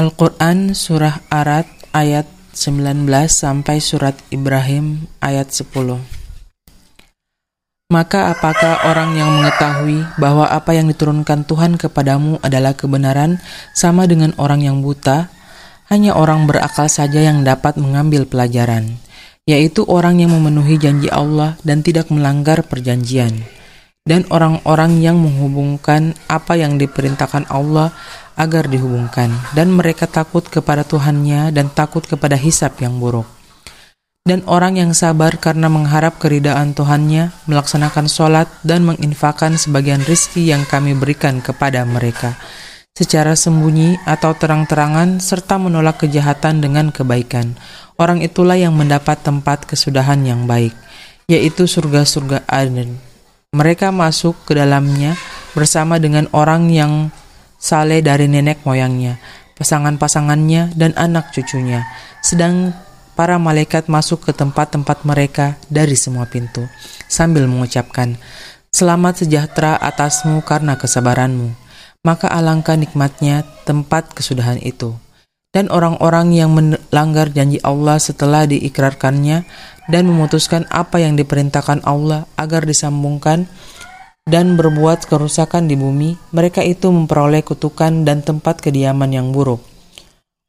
Al-Quran Surah Arad ayat 19 sampai Surat Ibrahim ayat 10 Maka apakah orang yang mengetahui bahwa apa yang diturunkan Tuhan kepadamu adalah kebenaran sama dengan orang yang buta? Hanya orang berakal saja yang dapat mengambil pelajaran, yaitu orang yang memenuhi janji Allah dan tidak melanggar perjanjian dan orang-orang yang menghubungkan apa yang diperintahkan Allah agar dihubungkan, dan mereka takut kepada Tuhannya dan takut kepada hisap yang buruk. Dan orang yang sabar karena mengharap keridaan Tuhannya, melaksanakan sholat dan menginfakkan sebagian rizki yang kami berikan kepada mereka, secara sembunyi atau terang-terangan, serta menolak kejahatan dengan kebaikan. Orang itulah yang mendapat tempat kesudahan yang baik, yaitu surga-surga Aden. Mereka masuk ke dalamnya bersama dengan orang yang saleh dari nenek moyangnya, pasangan-pasangannya, dan anak cucunya. Sedang para malaikat masuk ke tempat-tempat mereka dari semua pintu, sambil mengucapkan, Selamat sejahtera atasmu karena kesabaranmu. Maka alangkah nikmatnya tempat kesudahan itu. Dan orang-orang yang melanggar janji Allah setelah diikrarkannya dan memutuskan apa yang diperintahkan Allah agar disambungkan dan berbuat kerusakan di bumi, mereka itu memperoleh kutukan dan tempat kediaman yang buruk.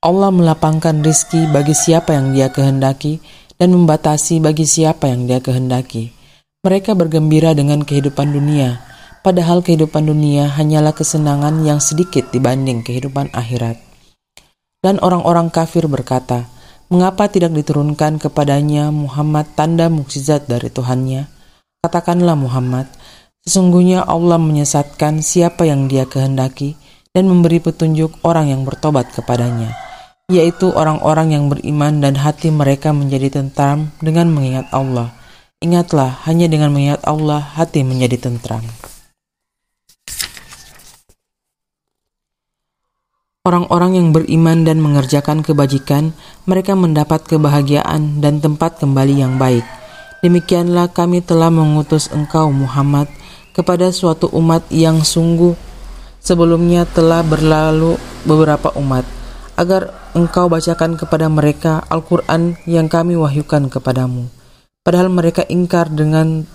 Allah melapangkan rizki bagi siapa yang dia kehendaki dan membatasi bagi siapa yang dia kehendaki. Mereka bergembira dengan kehidupan dunia, padahal kehidupan dunia hanyalah kesenangan yang sedikit dibanding kehidupan akhirat. Dan orang-orang kafir berkata, Mengapa tidak diturunkan kepadanya Muhammad tanda mukjizat dari Tuhannya? Katakanlah Muhammad, Sesungguhnya Allah menyesatkan siapa yang dia kehendaki dan memberi petunjuk orang yang bertobat kepadanya, yaitu orang-orang yang beriman dan hati mereka menjadi tentram dengan mengingat Allah. Ingatlah, hanya dengan mengingat Allah hati menjadi tentram. Orang-orang yang beriman dan mengerjakan kebajikan, mereka mendapat kebahagiaan dan tempat kembali yang baik. Demikianlah kami telah mengutus engkau Muhammad kepada suatu umat yang sungguh sebelumnya telah berlalu beberapa umat agar engkau bacakan kepada mereka Al-Qur'an yang kami wahyukan kepadamu padahal mereka ingkar dengan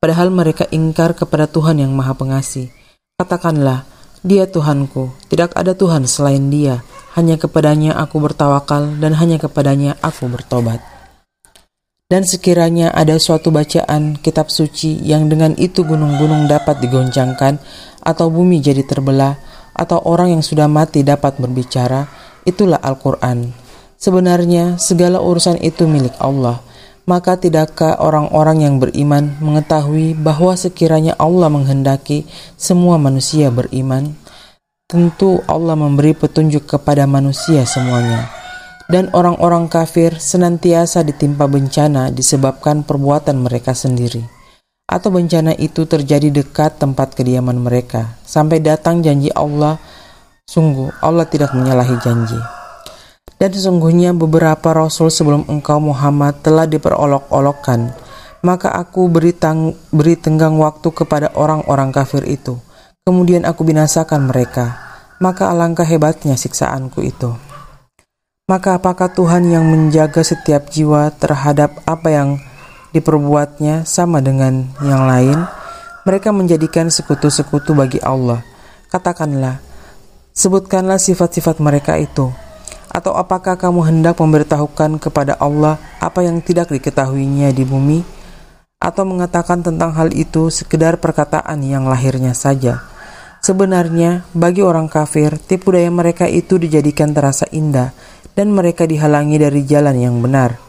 padahal mereka ingkar kepada Tuhan yang Maha Pengasih katakanlah dia Tuhanku tidak ada Tuhan selain dia hanya kepadanya aku bertawakal dan hanya kepadanya aku bertobat dan sekiranya ada suatu bacaan kitab suci yang dengan itu gunung-gunung dapat digoncangkan, atau bumi jadi terbelah, atau orang yang sudah mati dapat berbicara, itulah Al-Quran. Sebenarnya segala urusan itu milik Allah. Maka tidakkah orang-orang yang beriman mengetahui bahwa sekiranya Allah menghendaki semua manusia beriman? Tentu Allah memberi petunjuk kepada manusia semuanya dan orang-orang kafir senantiasa ditimpa bencana disebabkan perbuatan mereka sendiri. Atau bencana itu terjadi dekat tempat kediaman mereka, sampai datang janji Allah, sungguh Allah tidak menyalahi janji. Dan sesungguhnya beberapa rasul sebelum engkau Muhammad telah diperolok-olokkan, maka aku beri, tang beri tenggang waktu kepada orang-orang kafir itu. Kemudian aku binasakan mereka, maka alangkah hebatnya siksaanku itu. Maka apakah Tuhan yang menjaga setiap jiwa terhadap apa yang diperbuatnya sama dengan yang lain? Mereka menjadikan sekutu-sekutu bagi Allah. Katakanlah, sebutkanlah sifat-sifat mereka itu. Atau apakah kamu hendak memberitahukan kepada Allah apa yang tidak diketahuinya di bumi? Atau mengatakan tentang hal itu sekedar perkataan yang lahirnya saja? Sebenarnya, bagi orang kafir, tipu daya mereka itu dijadikan terasa indah, dan mereka dihalangi dari jalan yang benar.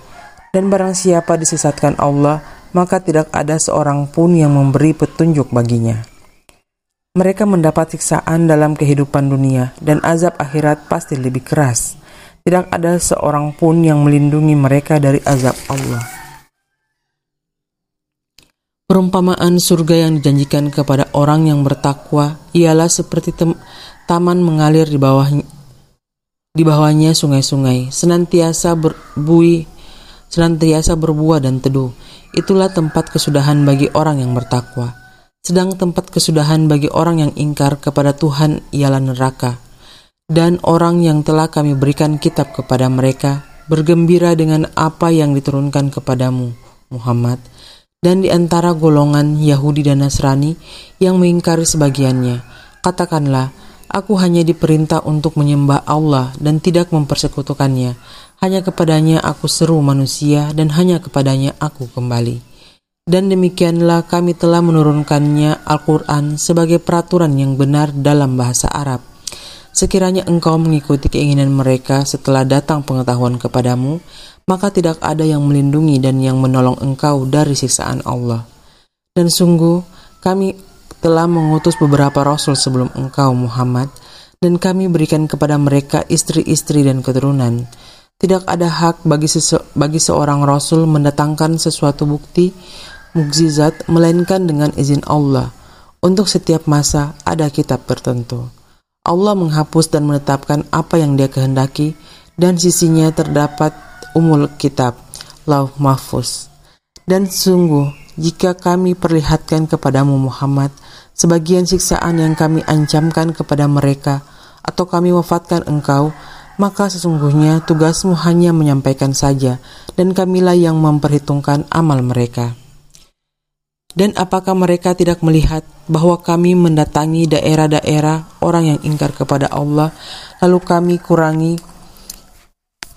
Dan barang siapa disesatkan Allah, maka tidak ada seorang pun yang memberi petunjuk baginya. Mereka mendapat siksaan dalam kehidupan dunia, dan azab akhirat pasti lebih keras. Tidak ada seorang pun yang melindungi mereka dari azab Allah. Perumpamaan surga yang dijanjikan kepada orang yang bertakwa ialah seperti taman mengalir di bawah di bawahnya sungai-sungai, senantiasa berbui, senantiasa berbuah dan teduh. Itulah tempat kesudahan bagi orang yang bertakwa. Sedang tempat kesudahan bagi orang yang ingkar kepada Tuhan ialah neraka. Dan orang yang telah kami berikan kitab kepada mereka bergembira dengan apa yang diturunkan kepadamu, Muhammad, dan di antara golongan Yahudi dan Nasrani yang mengingkari sebagiannya, katakanlah, aku hanya diperintah untuk menyembah Allah dan tidak mempersekutukannya. Hanya kepadanya aku seru manusia dan hanya kepadanya aku kembali. Dan demikianlah kami telah menurunkannya Al-Quran sebagai peraturan yang benar dalam bahasa Arab. Sekiranya engkau mengikuti keinginan mereka setelah datang pengetahuan kepadamu, maka tidak ada yang melindungi dan yang menolong engkau dari siksaan Allah. Dan sungguh, kami telah mengutus beberapa rasul sebelum engkau Muhammad, dan kami berikan kepada mereka istri-istri dan keturunan. Tidak ada hak bagi, bagi seorang rasul mendatangkan sesuatu bukti mukjizat melainkan dengan izin Allah. Untuk setiap masa ada kitab tertentu. Allah menghapus dan menetapkan apa yang dia kehendaki dan sisinya terdapat umul kitab, lauh mahfuz. Dan sungguh, jika kami perlihatkan kepadamu Muhammad sebagian siksaan yang kami ancamkan kepada mereka atau kami wafatkan engkau, maka sesungguhnya tugasmu hanya menyampaikan saja dan kamilah yang memperhitungkan amal mereka. Dan apakah mereka tidak melihat bahwa kami mendatangi daerah-daerah orang yang ingkar kepada Allah, lalu kami kurangi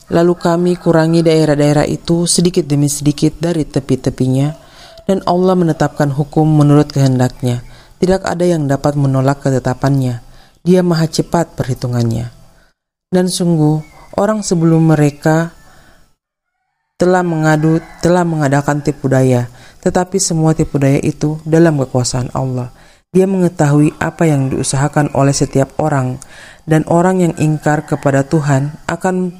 lalu kami kurangi daerah-daerah itu sedikit demi sedikit dari tepi-tepinya, dan Allah menetapkan hukum menurut kehendaknya. Tidak ada yang dapat menolak ketetapannya. Dia maha cepat perhitungannya. Dan sungguh, orang sebelum mereka telah mengadu telah mengadakan tipu daya tetapi semua tipu daya itu dalam kekuasaan Allah. Dia mengetahui apa yang diusahakan oleh setiap orang, dan orang yang ingkar kepada Tuhan akan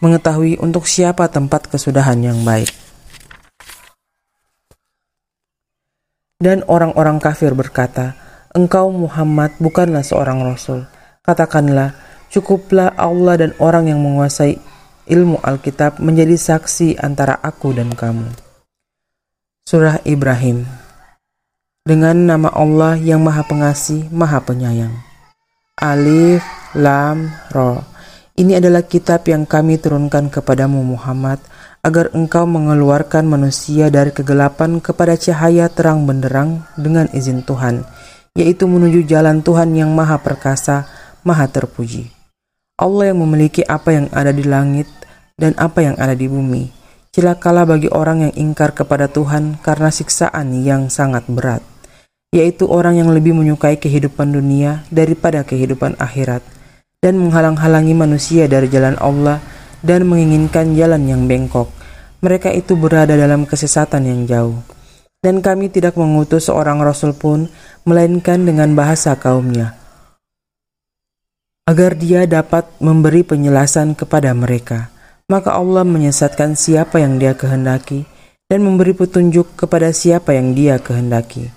mengetahui untuk siapa tempat kesudahan yang baik. Dan orang-orang kafir berkata, "Engkau Muhammad bukanlah seorang rasul." Katakanlah, "Cukuplah Allah dan orang yang menguasai ilmu Alkitab menjadi saksi antara aku dan kamu." Surah Ibrahim Dengan nama Allah yang Maha Pengasih, Maha Penyayang. Alif, Lam, Ro. Ini adalah kitab yang kami turunkan kepadamu Muhammad, agar engkau mengeluarkan manusia dari kegelapan kepada cahaya terang benderang dengan izin Tuhan, yaitu menuju jalan Tuhan yang Maha Perkasa, Maha Terpuji. Allah yang memiliki apa yang ada di langit dan apa yang ada di bumi Celakalah bagi orang yang ingkar kepada Tuhan karena siksaan yang sangat berat, yaitu orang yang lebih menyukai kehidupan dunia daripada kehidupan akhirat, dan menghalang-halangi manusia dari jalan Allah dan menginginkan jalan yang bengkok. Mereka itu berada dalam kesesatan yang jauh. Dan kami tidak mengutus seorang rasul pun, melainkan dengan bahasa kaumnya, agar dia dapat memberi penjelasan kepada mereka maka Allah menyesatkan siapa yang dia kehendaki dan memberi petunjuk kepada siapa yang dia kehendaki.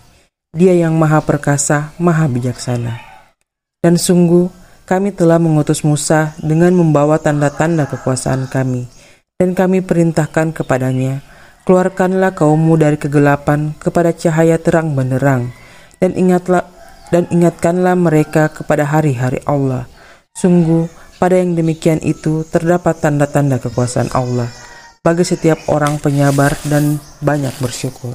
Dia yang maha perkasa, maha bijaksana. Dan sungguh, kami telah mengutus Musa dengan membawa tanda-tanda kekuasaan kami, dan kami perintahkan kepadanya, keluarkanlah kaummu dari kegelapan kepada cahaya terang benderang, dan ingatlah dan ingatkanlah mereka kepada hari-hari Allah. Sungguh, pada yang demikian itu terdapat tanda-tanda kekuasaan Allah bagi setiap orang penyabar dan banyak bersyukur.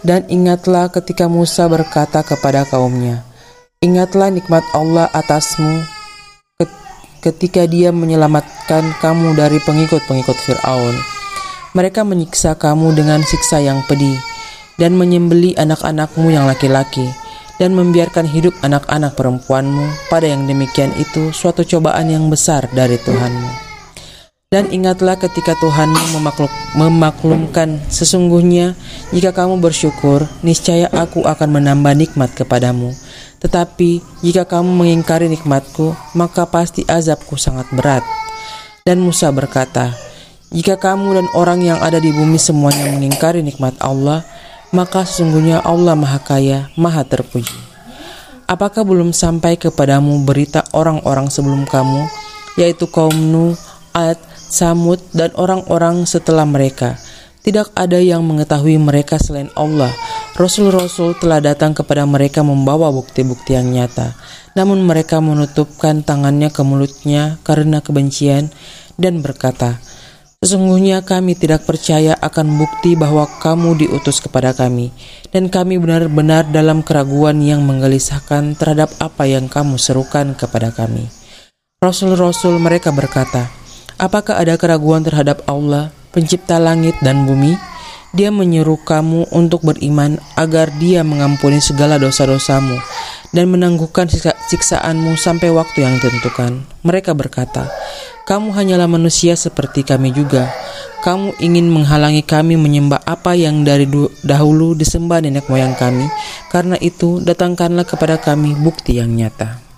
Dan ingatlah ketika Musa berkata kepada kaumnya, Ingatlah nikmat Allah atasmu ketika dia menyelamatkan kamu dari pengikut-pengikut Fir'aun. Mereka menyiksa kamu dengan siksa yang pedih dan menyembeli anak-anakmu yang laki-laki dan membiarkan hidup anak-anak perempuanmu pada yang demikian itu suatu cobaan yang besar dari Tuhanmu. Dan ingatlah ketika Tuhanmu memaklum, memaklumkan sesungguhnya jika kamu bersyukur, niscaya aku akan menambah nikmat kepadamu. Tetapi jika kamu mengingkari nikmatku, maka pasti azabku sangat berat. Dan Musa berkata, jika kamu dan orang yang ada di bumi semuanya mengingkari nikmat Allah, maka sesungguhnya Allah Maha Kaya, Maha Terpuji. Apakah belum sampai kepadamu berita orang-orang sebelum kamu, yaitu kaum Nuh, Ad, Samud, dan orang-orang setelah mereka? Tidak ada yang mengetahui mereka selain Allah. Rasul-rasul telah datang kepada mereka membawa bukti-bukti yang nyata, namun mereka menutupkan tangannya ke mulutnya karena kebencian dan berkata, Sesungguhnya kami tidak percaya akan bukti bahwa kamu diutus kepada kami, dan kami benar-benar dalam keraguan yang menggelisahkan terhadap apa yang kamu serukan kepada kami. Rasul-rasul mereka berkata, Apakah ada keraguan terhadap Allah, pencipta langit dan bumi? Dia menyuruh kamu untuk beriman agar dia mengampuni segala dosa-dosamu dan menangguhkan siksaanmu sampai waktu yang ditentukan. Mereka berkata, kamu hanyalah manusia seperti kami juga. Kamu ingin menghalangi kami menyembah apa yang dari dahulu disembah nenek moyang kami. Karena itu, datangkanlah kepada kami bukti yang nyata.